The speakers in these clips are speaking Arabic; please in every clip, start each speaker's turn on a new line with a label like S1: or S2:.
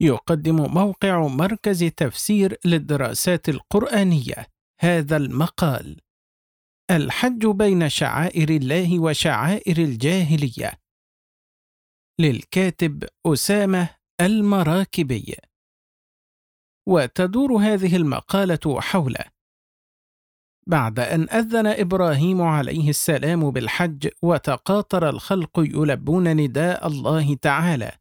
S1: يقدم موقع مركز تفسير للدراسات القرآنية. هذا المقال الحج بين شعائر الله وشعائر الجاهلية. للكاتب أسامة المراكبي. وتدور هذه المقالة حول بعد أن أذن إبراهيم عليه السلام بالحج وتقاطر الخلق يلبون نداء الله تعالى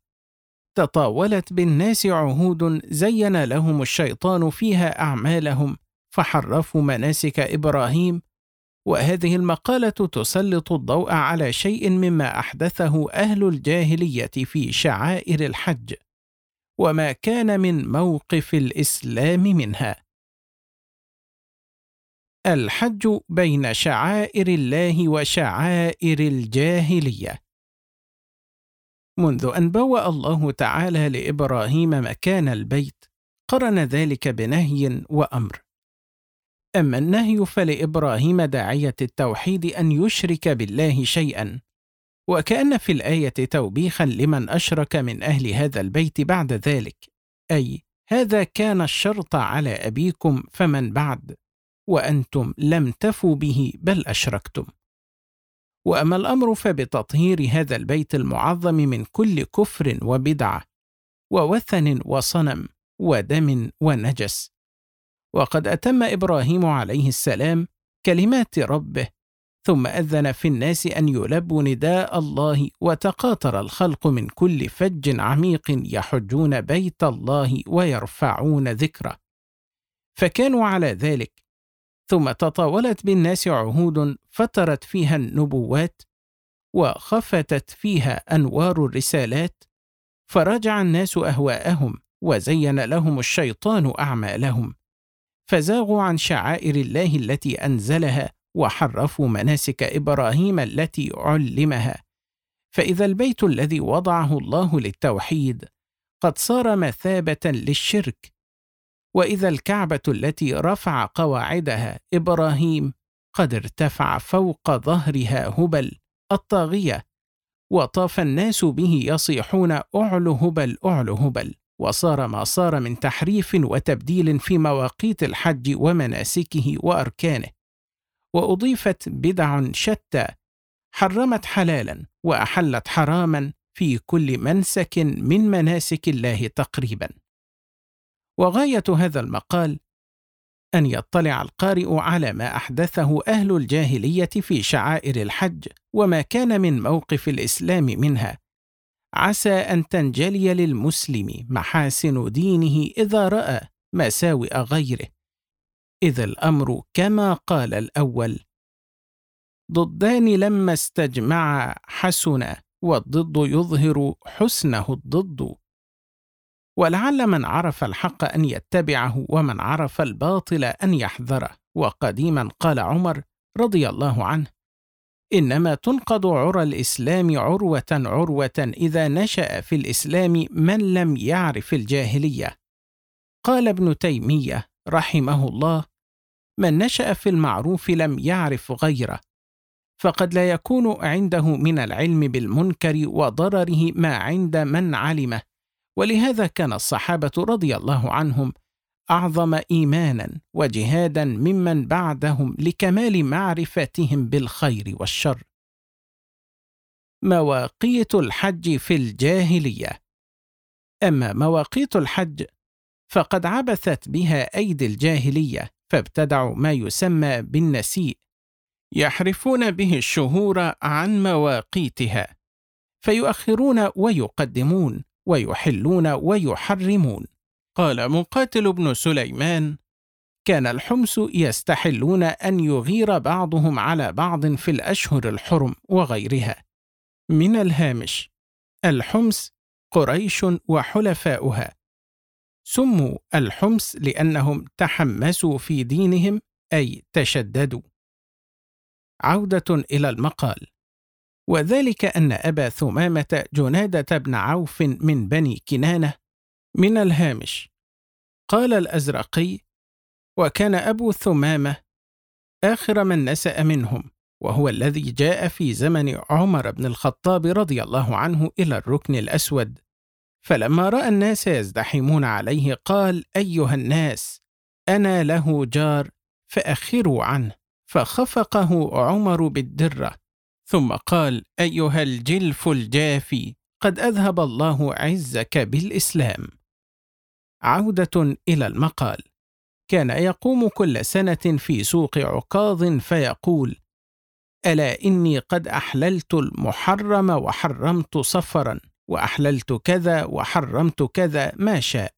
S1: تطاولت بالناس عهود زين لهم الشيطان فيها أعمالهم فحرفوا مناسك إبراهيم. وهذه المقالة تسلط الضوء على شيء مما أحدثه أهل الجاهلية في شعائر الحج. وما كان من موقف الإسلام منها. الحج بين شعائر الله وشعائر الجاهلية. منذ أن بوأ الله تعالى لإبراهيم مكان البيت قرن ذلك بنهي وأمر. أما النهي فلإبراهيم داعية التوحيد أن يشرك بالله شيئا وكأن في الآية توبيخا لمن أشرك من أهل هذا البيت بعد ذلك أي هذا كان الشرط على أبيكم فمن بعد وأنتم لم تفوا به بل أشركتم. وأما الأمر فبتطهير هذا البيت المعظم من كل كفر وبدعة ووثن وصنم ودم ونجس. وقد أتم إبراهيم عليه السلام كلمات ربه ثم أذن في الناس أن يلبوا نداء الله وتقاطر الخلق من كل فج عميق يحجون بيت الله ويرفعون ذكره. فكانوا على ذلك ثم تطاولت بالناس عهود فترت فيها النبوات وخفتت فيها أنوار الرسالات فرجع الناس أهواءهم وزين لهم الشيطان أعمالهم فزاغوا عن شعائر الله التي أنزلها وحرفوا مناسك إبراهيم التي علمها. فإذا البيت الذي وضعه الله للتوحيد قد صار مثابة للشرك وإذا الكعبة التي رفع قواعدها إبراهيم قد ارتفع فوق ظهرها هبل الطاغية وطاف الناس به يصيحون اعل هبل اعل هبل. وصار ما صار من تحريف وتبديل في مواقيت الحج ومناسكه وأركانه. وأضيفت بدع شتى حرمت حلالا وأحلت حراما في كل منسك من مناسك الله تقريبا. وغاية هذا المقال أن يطلع القارئ على ما أحدثه أهل الجاهلية في شعائر الحج وما كان من موقف الإسلام منها. عسى أن تنجلي للمسلم محاسن دينه إذا رأى مساوئ غيره. إذ الأمر كما قال الأول ضدان لما استجمعا حسنا والضد يظهر حسنه الضد. ولعل من عرف الحق أن يتبعه ومن عرف الباطل أن يحذره. وقديما قال عمر رضي الله عنه إنما تنقض عرى الإسلام عروة عروة إذا نشأ في الإسلام من لم يعرف الجاهلية. قال ابن تيمية رحمه الله من نشأ في المعروف لم يعرف غيره فقد لا يكون عنده من العلم بالمنكر وضرره ما عند من علمه. ولهذا كان الصحابة رضي الله عنهم أعظم إيمانا وجهادا ممن بعدهم لكمال معرفتهم بالخير والشر. مواقيت الحج في الجاهلية. أما مواقيت الحج فقد عبثت بها أيدي الجاهلية فابتدعوا ما يسمى بالنسيء يحرفون به الشهور عن مواقيتها فيؤخرون ويقدمون. ويحلون ويحرمون. قال مقاتل بن سليمان كان الحمس يستحلون أن يغير بعضهم على بعض في الأشهر الحرم وغيرها. من الهامش الحمس قريش وحلفاؤها. سموا الحمس لأنهم تحمسوا في دينهم أي تشددوا. عودة إلى المقال. وذلك أن أبا ثمامة جنادة بن عوف من بني كنانة من الهامش. قال الأزرقي وكان أبو ثمامة آخر من نسأ منهم وهو الذي جاء في زمن عمر بن الخطاب رضي الله عنه إلى الركن الأسود. فلما رأى الناس يزدحمون عليه قال أيها الناس أنا له جار فأخروا عنه فخفقه عمر بالدرة ثم قال أيها الجلف الجافي قد أذهب الله عزك بالإسلام. عودة إلى المقال. كان يقوم كل سنة في سوق عكاظ فيقول ألا إني قد أحللت المحرم وحرمت صفرا وأحللت كذا وحرمت كذا ما شاء.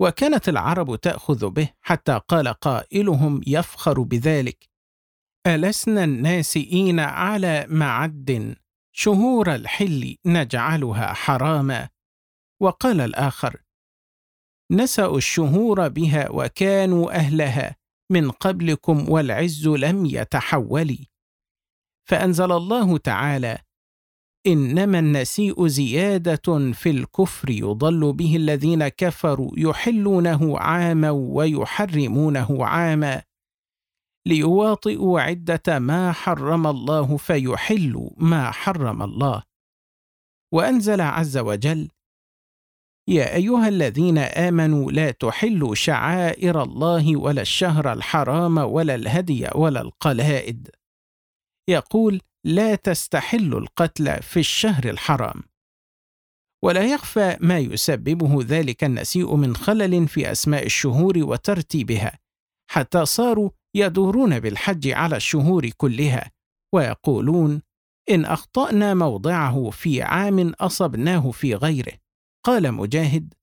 S1: وكانت العرب تأخذ به حتى قال قائلهم يفخر بذلك. ألسنا الناسئين على معد شهور الحل نجعلها حراما؟ وقال الآخر نسأوا الشهور بها وكانوا أهلها من قبلكم والعز لم يتحول. فأنزل الله تعالى إنما النسيء زيادة في الكفر يضل به الذين كفروا يحلونه عاما ويحرمونه عاما. ليواطئوا عدة ما حرم الله فيحلوا ما حرم الله. وأنزل عز وجل يا أيها الذين آمنوا لا تحلوا شعائر الله ولا الشهر الحرام ولا الهدي ولا القلائد. يقول لا تستحلوا القتل في الشهر الحرام. ولا يخفى ما يسببه ذلك النسيء من خلل في أسماء الشهور وترتيبها حتى صاروا يدورون بالحج على الشهور كلها ويقولون إن أخطأنا موضعه في عام أصبناه في غيره. قال مجاهد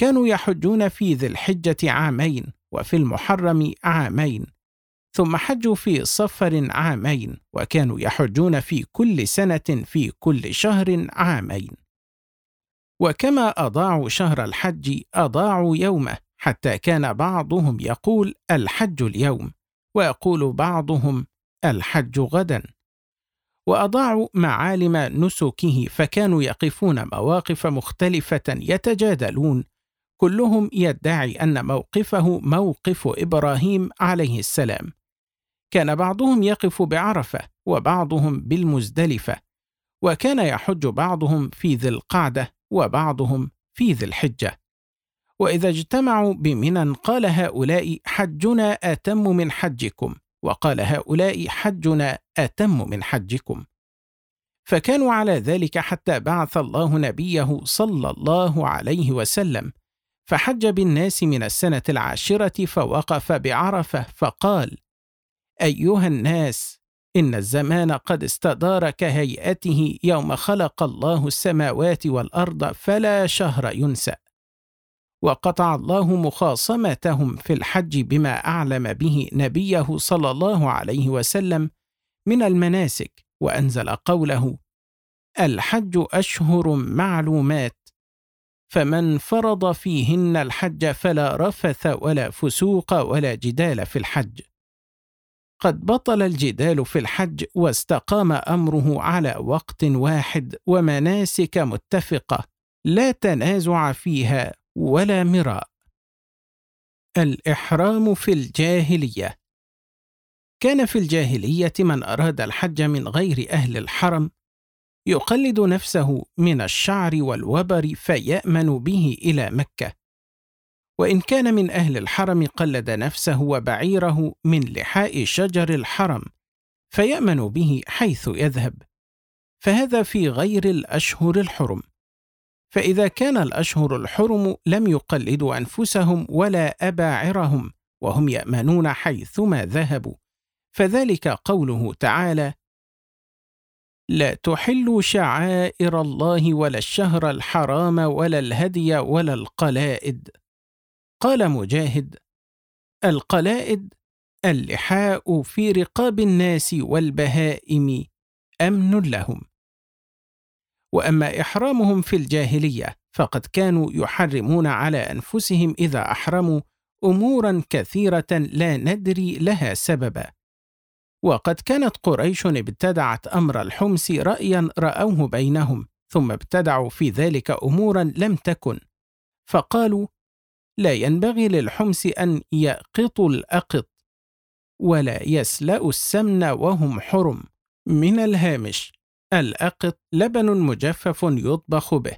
S1: كانوا يحجون في ذي الحجة عامين وفي المحرم عامين ثم حجوا في صفر عامين وكانوا يحجون في كل سنة في كل شهر عامين. وكما أضاعوا شهر الحج أضاعوا يومه حتى كان بعضهم يقول الحج اليوم ويقول بعضهم الحج غدا. وأضاعوا معالم نسكه فكانوا يقفون مواقف مختلفة يتجادلون. كلهم يدعي أن موقفه موقف إبراهيم عليه السلام. كان بعضهم يقف بعرفة وبعضهم بالمزدلفة. وكان يحج بعضهم في ذي القعدة وبعضهم في ذي الحجة. وإذا اجتمعوا بمنى قال هؤلاء حجنا أتم من حجكم وقال هؤلاء حجنا أتم من حجكم. فكانوا على ذلك حتى بعث الله نبيه صلى الله عليه وسلم فحج بالناس من السنة العاشرة فوقف بعرفة فقال أيها الناس إن الزمان قد استدار كهيئته يوم خلق الله السماوات والأرض فلا شهر ينسى. وقطع الله مخاصمتهم في الحج بما أعلم به نبيه صلى الله عليه وسلم من المناسك وأنزل قوله الحج أشهر معلومات فمن فرض فيهن الحج فلا رفث ولا فسوق ولا جدال في الحج. قد بطل الجدال في الحج واستقام أمره على وقت واحد ومناسك متفقة لا تنازع فيها. ولا مراء. الإحرام في الجاهلية. كان في الجاهلية من أراد الحج من غير أهل الحرم يقلد نفسه من الشعر والوبر فيأمن به إلى مكة. وإن كان من أهل الحرم قلد نفسه وبعيره من لحاء شجر الحرم فيأمن به حيث يذهب. فهذا في غير الأشهر الحرم. فإذا كان الأشهر الحرم لم يقلدوا أنفسهم ولا أباعرهم وهم يأمنون حيثما ذهبوا. فذلك قوله تعالى لا تحلوا شعائر الله ولا الشهر الحرام ولا الهدي ولا القلائد. قال مجاهد القلائد اللحاء في رقاب الناس والبهائم أمن لهم. وأما إحرامهم في الجاهلية فقد كانوا يحرمون على أنفسهم إذا أحرموا أمورا كثيرة لا ندري لها سببا. وقد كانت قريش ابتدعت أمر الحمس رأيا رأوه بينهم ثم ابتدعوا في ذلك أمورا لم تكن. فقالوا لا ينبغي للحمس أن يأقطوا الأقط ولا يسلأوا السمن وهم حرم من الهامش. الأقط لبن مجفف يطبخ به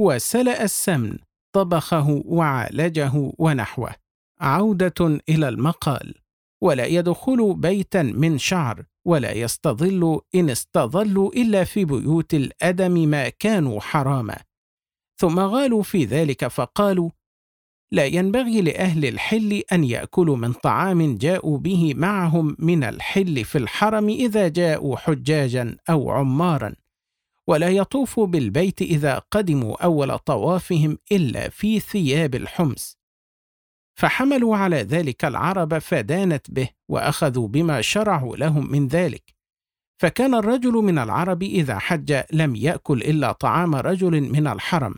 S1: وسلأ السمن طبخه وعالجه ونحوه عودة إلى المقال ولا يدخل بيتا من شعر ولا يستظل إن استظلوا إلا في بيوت الأدم ما كانوا حراما. ثم غالوا في ذلك فقالوا لا ينبغي لأهل الحل أن يأكلوا من طعام جاءوا به معهم من الحل في الحرم إذا جاءوا حجاجا أو عمارا. ولا يطوفوا بالبيت إذا قدموا أول طوافهم إلا في ثياب الحمس فحملوا على ذلك العرب فدانت به وأخذوا بما شرعوا لهم من ذلك. فكان الرجل من العرب إذا حج لم يأكل إلا طعام رجل من الحرم.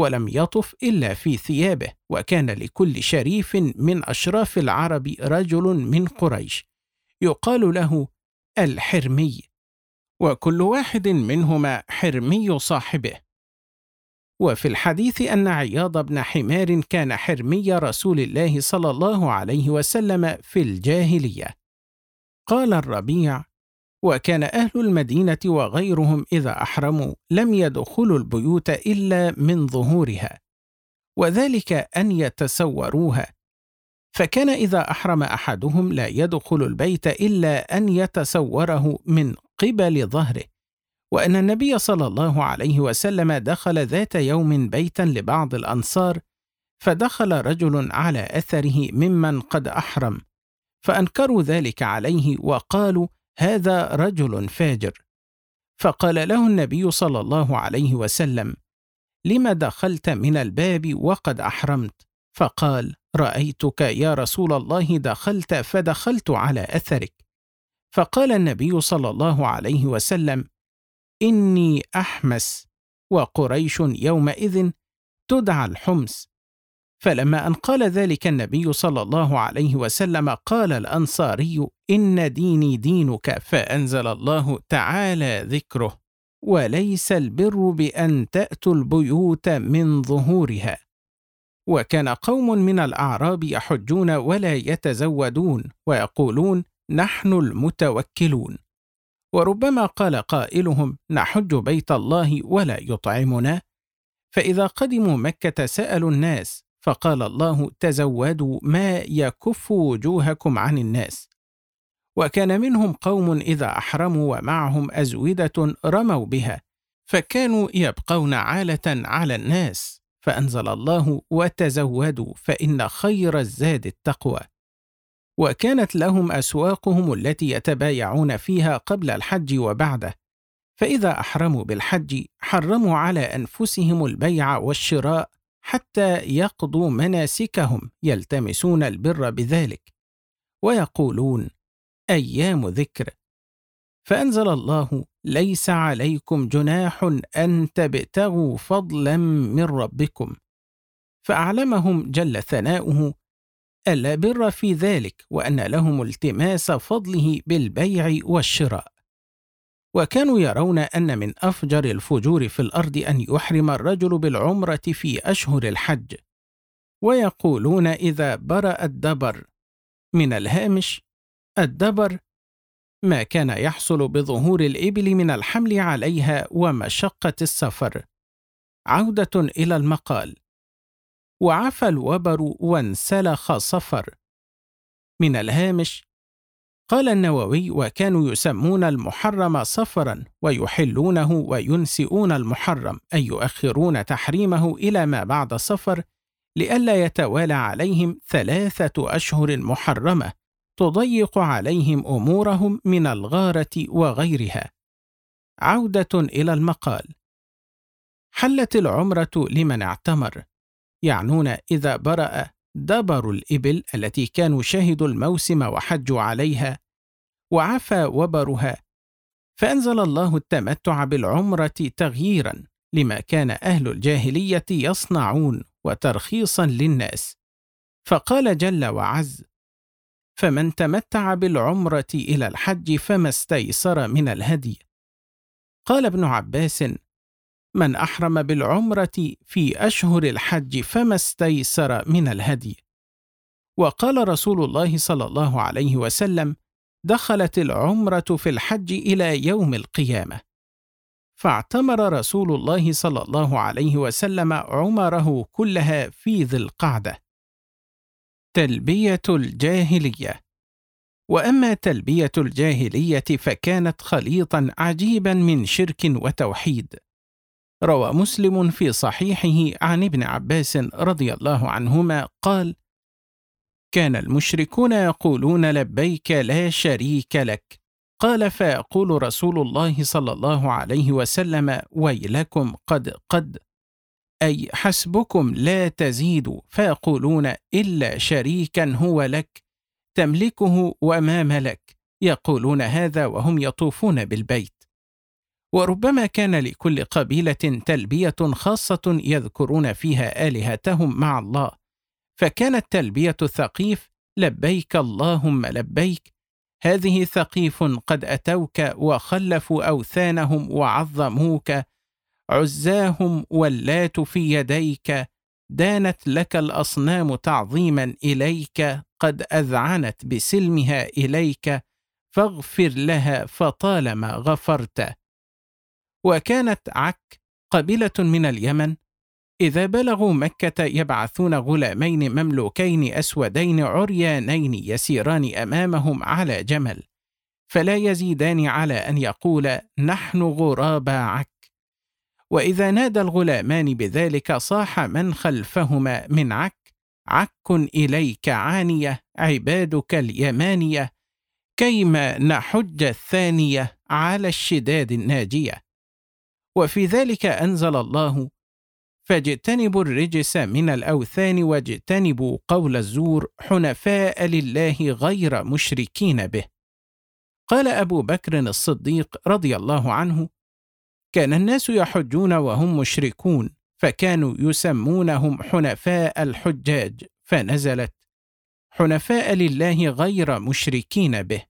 S1: ولم يطف إلا في ثيابه وكان لكل شريف من أشراف العرب رجل من قريش يقال له الحرمي وكل واحد منهما حرمي صاحبه وفي الحديث أن عياض بن حمار كان حرمي رسول الله صلى الله عليه وسلم في الجاهلية. قال الربيع: وكان أهل المدينة وغيرهم إذا أحرموا لم يدخلوا البيوت إلا من ظهورها، وذلك أن يتسوروها، فكان إذا أحرم أحدهم لا يدخل البيت إلا أن يتسوره من قبل ظهره، وأن النبي صلى الله عليه وسلم دخل ذات يوم بيتا لبعض الأنصار فدخل رجل على أثره ممن قد أحرم فأنكروا ذلك عليه وقالوا هذا رجل فاجر. فقال له النبي صلى الله عليه وسلم لم دخلت من الباب وقد أحرمت؟ فقال رأيتك يا رسول الله دخلت فدخلت على أثرك. فقال النبي صلى الله عليه وسلم إني أحمس. وقريش يومئذ تدعى الحمس فلما أن قال ذلك النبي صلى الله عليه وسلم قال الأنصاري إن ديني دينك فأنزل الله تعالى ذكره وليس البر بأن تأتوا البيوت من ظهورها. وكان قوم من الأعراب يحجون ولا يتزودون ويقولون نحن المتوكلون. وربما قال قائلهم نحج بيت الله ولا يطعمنا. فإذا قدموا مكة سألوا الناس فقال الله تزودوا ما يكف وجوهكم عن الناس. وكان منهم قوم إذا أحرموا ومعهم ازوده رموا بها فكانوا يبقون عالة على الناس فأنزل الله وتزودوا فإن خير الزاد التقوى. وكانت لهم أسواقهم التي يتبايعون فيها قبل الحج وبعده فإذا أحرموا بالحج حرموا على أنفسهم البيع والشراء حتى يقضوا مناسكهم يلتمسون البر بذلك ويقولون أيام ذكر. فأنزل الله ليس عليكم جناح أن تبتغوا فضلا من ربكم. فأعلمهم جل ثناؤه ألا بر في ذلك وأن لهم التماس فضله بالبيع والشراء. وكانوا يرون أن من أفجر الفجور في الأرض أن يحرم الرجل بالعمرة في أشهر الحج. ويقولون إذا برأ الدبر من الهامش الدبر ما كان يحصل بظهور الإبل من الحمل عليها ومشقة السفر. عودة إلى المقال. وعفى الوبر وانسلخ صفر. من الهامش قال النووي وكانوا يسمون المحرم صفرا ويحلونه وينسئون المحرم أي يؤخرون تحريمه إلى ما بعد صفر لئلا يتوالى عليهم ثلاثة أشهر محرمة تضيق عليهم أمورهم من الغارة وغيرها. عودة إلى المقال حلت العمرة لمن اعتمر يعنون إذا برأ دبر الإبل التي كانوا شهدوا الموسم وحجوا عليها وعفى وبرها فأنزل الله التمتع بالعمرة تغييرا لما كان أهل الجاهلية يصنعون وترخيصا للناس. فقال جل وعز فمن تمتع بالعمرة إلى الحج فما استيسر من الهدي. قال ابن عباس من أحرم بالعمرة في أشهر الحج فما استيسر من الهدي. وقال رسول الله صلى الله عليه وسلم: دخلت العمرة في الحج إلى يوم القيامة. فاعتمر رسول الله صلى الله عليه وسلم عمره كلها في ذي القعدة تلبية الجاهلية وأما تلبية الجاهلية فكانت خليطا عجيبا من شرك وتوحيد روى مسلم في صحيحه عن ابن عباس رضي الله عنهما قال كان المشركون يقولون لبيك لا شريك لك. قال فيقول رسول الله صلى الله عليه وسلم ويلكم قد قد أي حسبكم لا تزيدوا فيقولون إلا شريكا هو لك تملكه وما ملك يقولون هذا وهم يطوفون بالبيت. وربما كان لكل قبيلة تلبية خاصة يذكرون فيها آلهتهم مع الله. فكانت تلبية الثقيف لبيك اللهم لبيك هذه ثقيف قد أتوك وخلفوا أوثانهم وعظموك. عزاهم ولات في يديك دانت لك الأصنام تعظيما إليك قد أذعنت بسلمها إليك فاغفر لها فطالما غفرت. وكانت عك قبيلة من اليمن. إذا بلغوا مكة يبعثون غلامين مملوكين أسودين عريانين يسيران أمامهم على جمل فلا يزيدان على أن يقول نحن غراب عك. وإذا نادى الغلامان بذلك صاح من خلفهما من عك عك إليك عانية عبادك اليمانية كيما نحج الثانية على الشداد الناجية. وفي ذلك أنزل الله. فاجتنبوا الرجس من الأوثان واجتنبوا قول الزور حنفاء لله غير مشركين به. قال أبو بكر الصديق رضي الله عنه كان الناس يحجون وهم مشركون فكانوا يسمونهم حنفاء الحجاج فنزلت حنفاء لله غير مشركين به.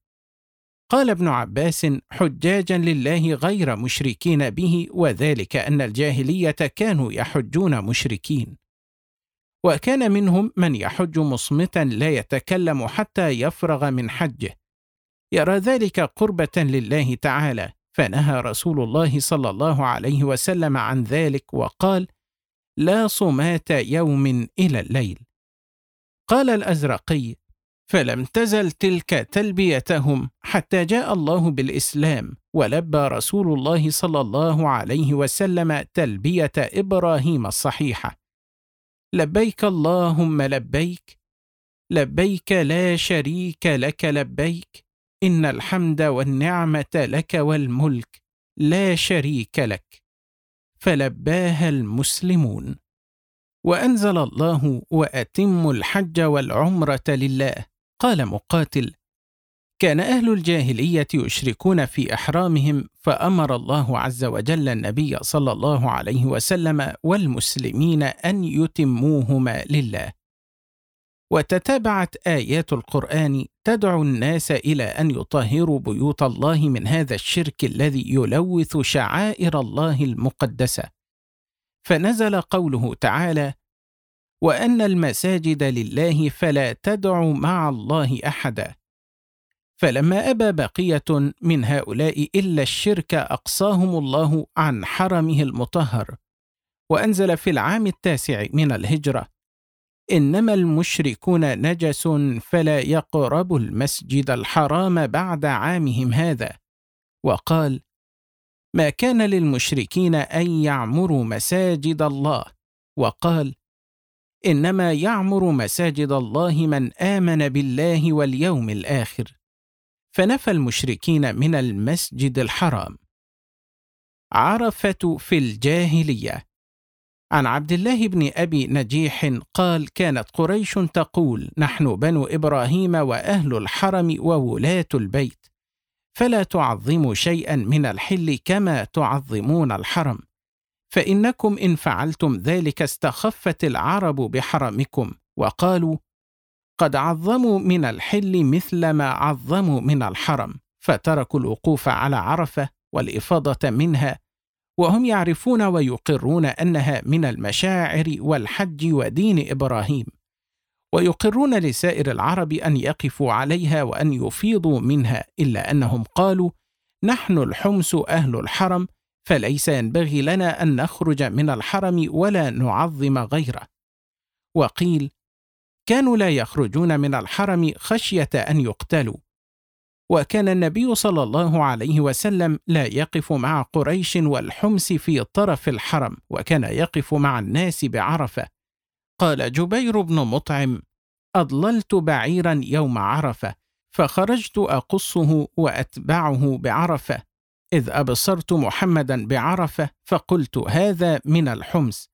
S1: قال ابن عباس حجاجا لله غير مشركين به وذلك أن الجاهلية كانوا يحجون مشركين. وكان منهم من يحج مصمتا لا يتكلم حتى يفرغ من حجه. يرى ذلك قربة لله تعالى فنهى رسول الله صلى الله عليه وسلم عن ذلك وقال لا صمات يوم إلى الليل قال الأزرقي فلم تزل تلك تلبيتهم حتى جاء الله بالإسلام ولبى رسول الله صلى الله عليه وسلم تلبية إبراهيم الصحيحة. لبيك اللهم لبيك لبيك لا شريك لك لبيك إن الحمد والنعمة لك والملك لا شريك لك. فلباها المسلمون. وأنزل الله وأتموا الحج والعمرة لله قال مقاتل كان أهل الجاهلية يشركون في أحرامهم فأمر الله عز وجل النبي صلى الله عليه وسلم والمسلمين أن يتموهما لله. وتتابعت آيات القرآن تدعو الناس إلى أن يطهروا بيوت الله من هذا الشرك الذي يلوث شعائر الله المقدسة. فنزل قوله تعالى وأن المساجد لله فلا تدعوا مع الله أحدا. فلما أبى بقية من هؤلاء إلا الشرك أقصاهم الله عن حرمه المطهر وأنزل في العام التاسع من الهجرة. إنما المشركون نجس فلا يقربوا المسجد الحرام بعد عامهم هذا. وقال ما كان للمشركين أن يعمروا مساجد الله؟ وقال إنما يعمر مساجد الله من آمن بالله واليوم الآخر. فنفى المشركين من المسجد الحرام. عرفة في الجاهلية. عن عبد الله بن أبي نجيح قال كانت قريش تقول نحن بنو إبراهيم وأهل الحرم وولاة البيت. فلا تعظموا شيئا من الحل كما تعظمون الحرم. فإنكم إن فعلتم ذلك استخفت العرب بحرمكم وقالوا قد عظموا من الحل مثل ما عظموا من الحرم فتركوا الوقوف على عرفة والإفاضة منها وهم يعرفون ويقرون أنها من المشاعر والحج ودين إبراهيم ويقرون لسائر العرب أن يقفوا عليها وأن يفيضوا منها إلا أنهم قالوا نحن الحمس أهل الحرم فليس ينبغي لنا أن نخرج من الحرم ولا نعظم غيره. وقيل كانوا لا يخرجون من الحرم خشية أن يقتلوا. وكان النبي صلى الله عليه وسلم لا يقف مع قريش والحمس في طرف الحرم وكان يقف مع الناس بعرفة. قال جبير بن مطعم أضللت بعيرا يوم عرفة فخرجت أقصه وأتبعه بعرفة. إذ أبصرت محمدا بعرفة فقلت هذا من الحمس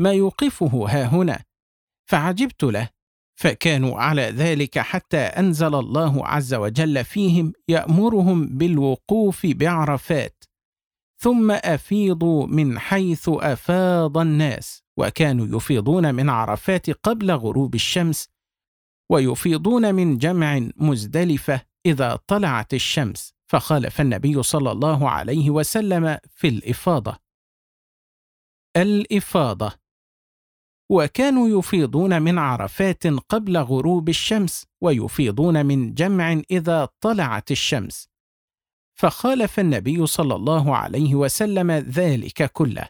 S1: ما يوقفه ها هنا. فعجبت له فكانوا على ذلك حتى أنزل الله عز وجل فيهم يأمرهم بالوقوف بعرفات ثم أفيضوا من حيث أفاض الناس وكانوا يفيضون من عرفات قبل غروب الشمس ويفيضون من جمع مزدلفة إذا طلعت الشمس. فخالف النبي صلى الله عليه وسلم في الإفاضة. الإفاضة. وكانوا يفيضون من عرفات قبل غروب الشمس ويفيضون من جمع إذا طلعت الشمس. فخالف النبي صلى الله عليه وسلم ذلك كله.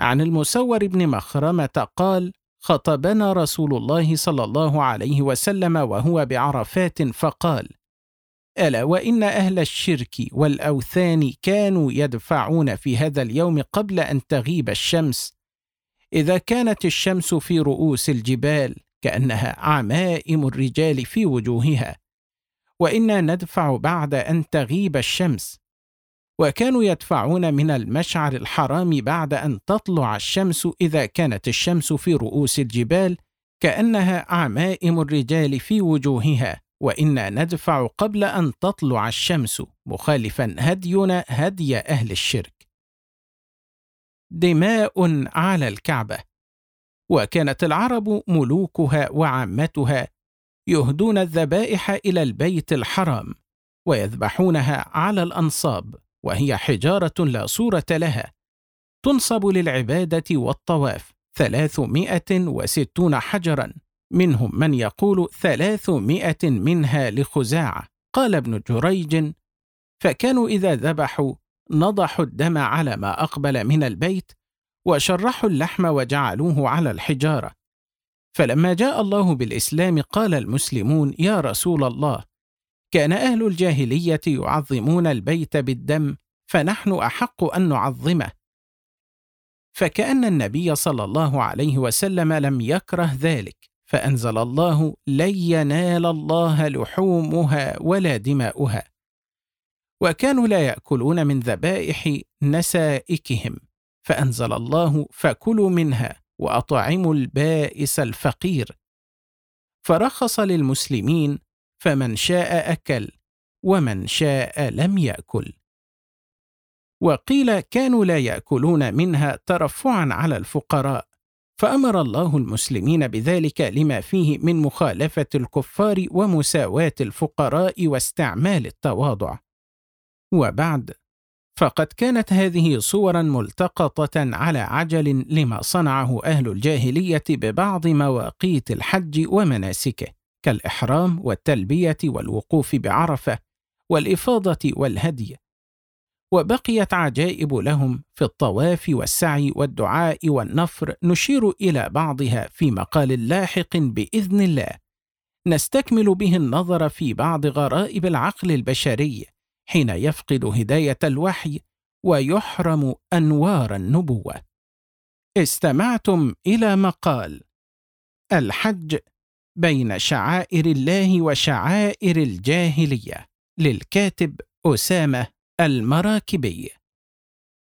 S1: عن المسور بن مخرمة قال خطبنا رسول الله صلى الله عليه وسلم وهو بعرفات فقال ألا وإن أهل الشرك والأوثان كانوا يدفعون في هذا اليوم قبل أن تغيب الشمس. إذا كانت الشمس في رؤوس الجبال كأنها عمائم الرجال في وجوهها. وإنا ندفع بعد أن تغيب الشمس. وكانوا يدفعون من المشعر الحرام بعد أن تطلع الشمس إذا كانت الشمس في رؤوس الجبال كأنها عمائم الرجال في وجوهها. وأنا ندفع قبل أن تطلع الشمس مخالفا هدينا هدي أهل الشرك. دماء على الكعبة. وكانت العرب ملوكها وعامتها يهدون الذبائح إلى البيت الحرام ويذبحونها على الأنصاب وهي حجارة لا صورة لها. تنصب للعبادة والطواف ثلاثمائة وستون حجرا. منهم من يقول ثلاثمائة منها لخزاعة. قال ابن جريج فكانوا إذا ذبحوا نضحوا الدم على ما أقبل من البيت وشرحوا اللحم وجعلوه على الحجارة. فلما جاء الله بالإسلام قال المسلمون يا رسول الله كان أهل الجاهلية يعظمون البيت بالدم فنحن أحق أن نعظمه. فكأن النبي صلى الله عليه وسلم لم يكره ذلك. فأنزل الله لن ينال الله لحومها ولا دماؤها. وكانوا لا يأكلون من ذبائح نسائكهم. فأنزل الله فكلوا منها وأطعموا البائس الفقير. فرخص للمسلمين فمن شاء أكل ومن شاء لم يأكل. وقيل كانوا لا يأكلون منها ترفعا على الفقراء. فأمر الله المسلمين بذلك لما فيه من مخالفة الكفار ومساواة الفقراء واستعمال التواضع. وبعد فقد كانت هذه صورا ملتقطة على عجل لما صنعه أهل الجاهلية ببعض مواقيت الحج ومناسكه كالإحرام والتلبية والوقوف بعرفة والإفاضة والهدي. وبقيت عجائب لهم في الطواف والسعي والدعاء والنفر نشير إلى بعضها في مقال لاحق بإذن الله. نستكمل به النظر في بعض غرائب العقل البشري حين يفقد هداية الوحي ويحرم أنوار النبوة. استمعتم إلى مقال الحج بين شعائر الله وشعائر الجاهلية للكاتب أسامة المراكبي.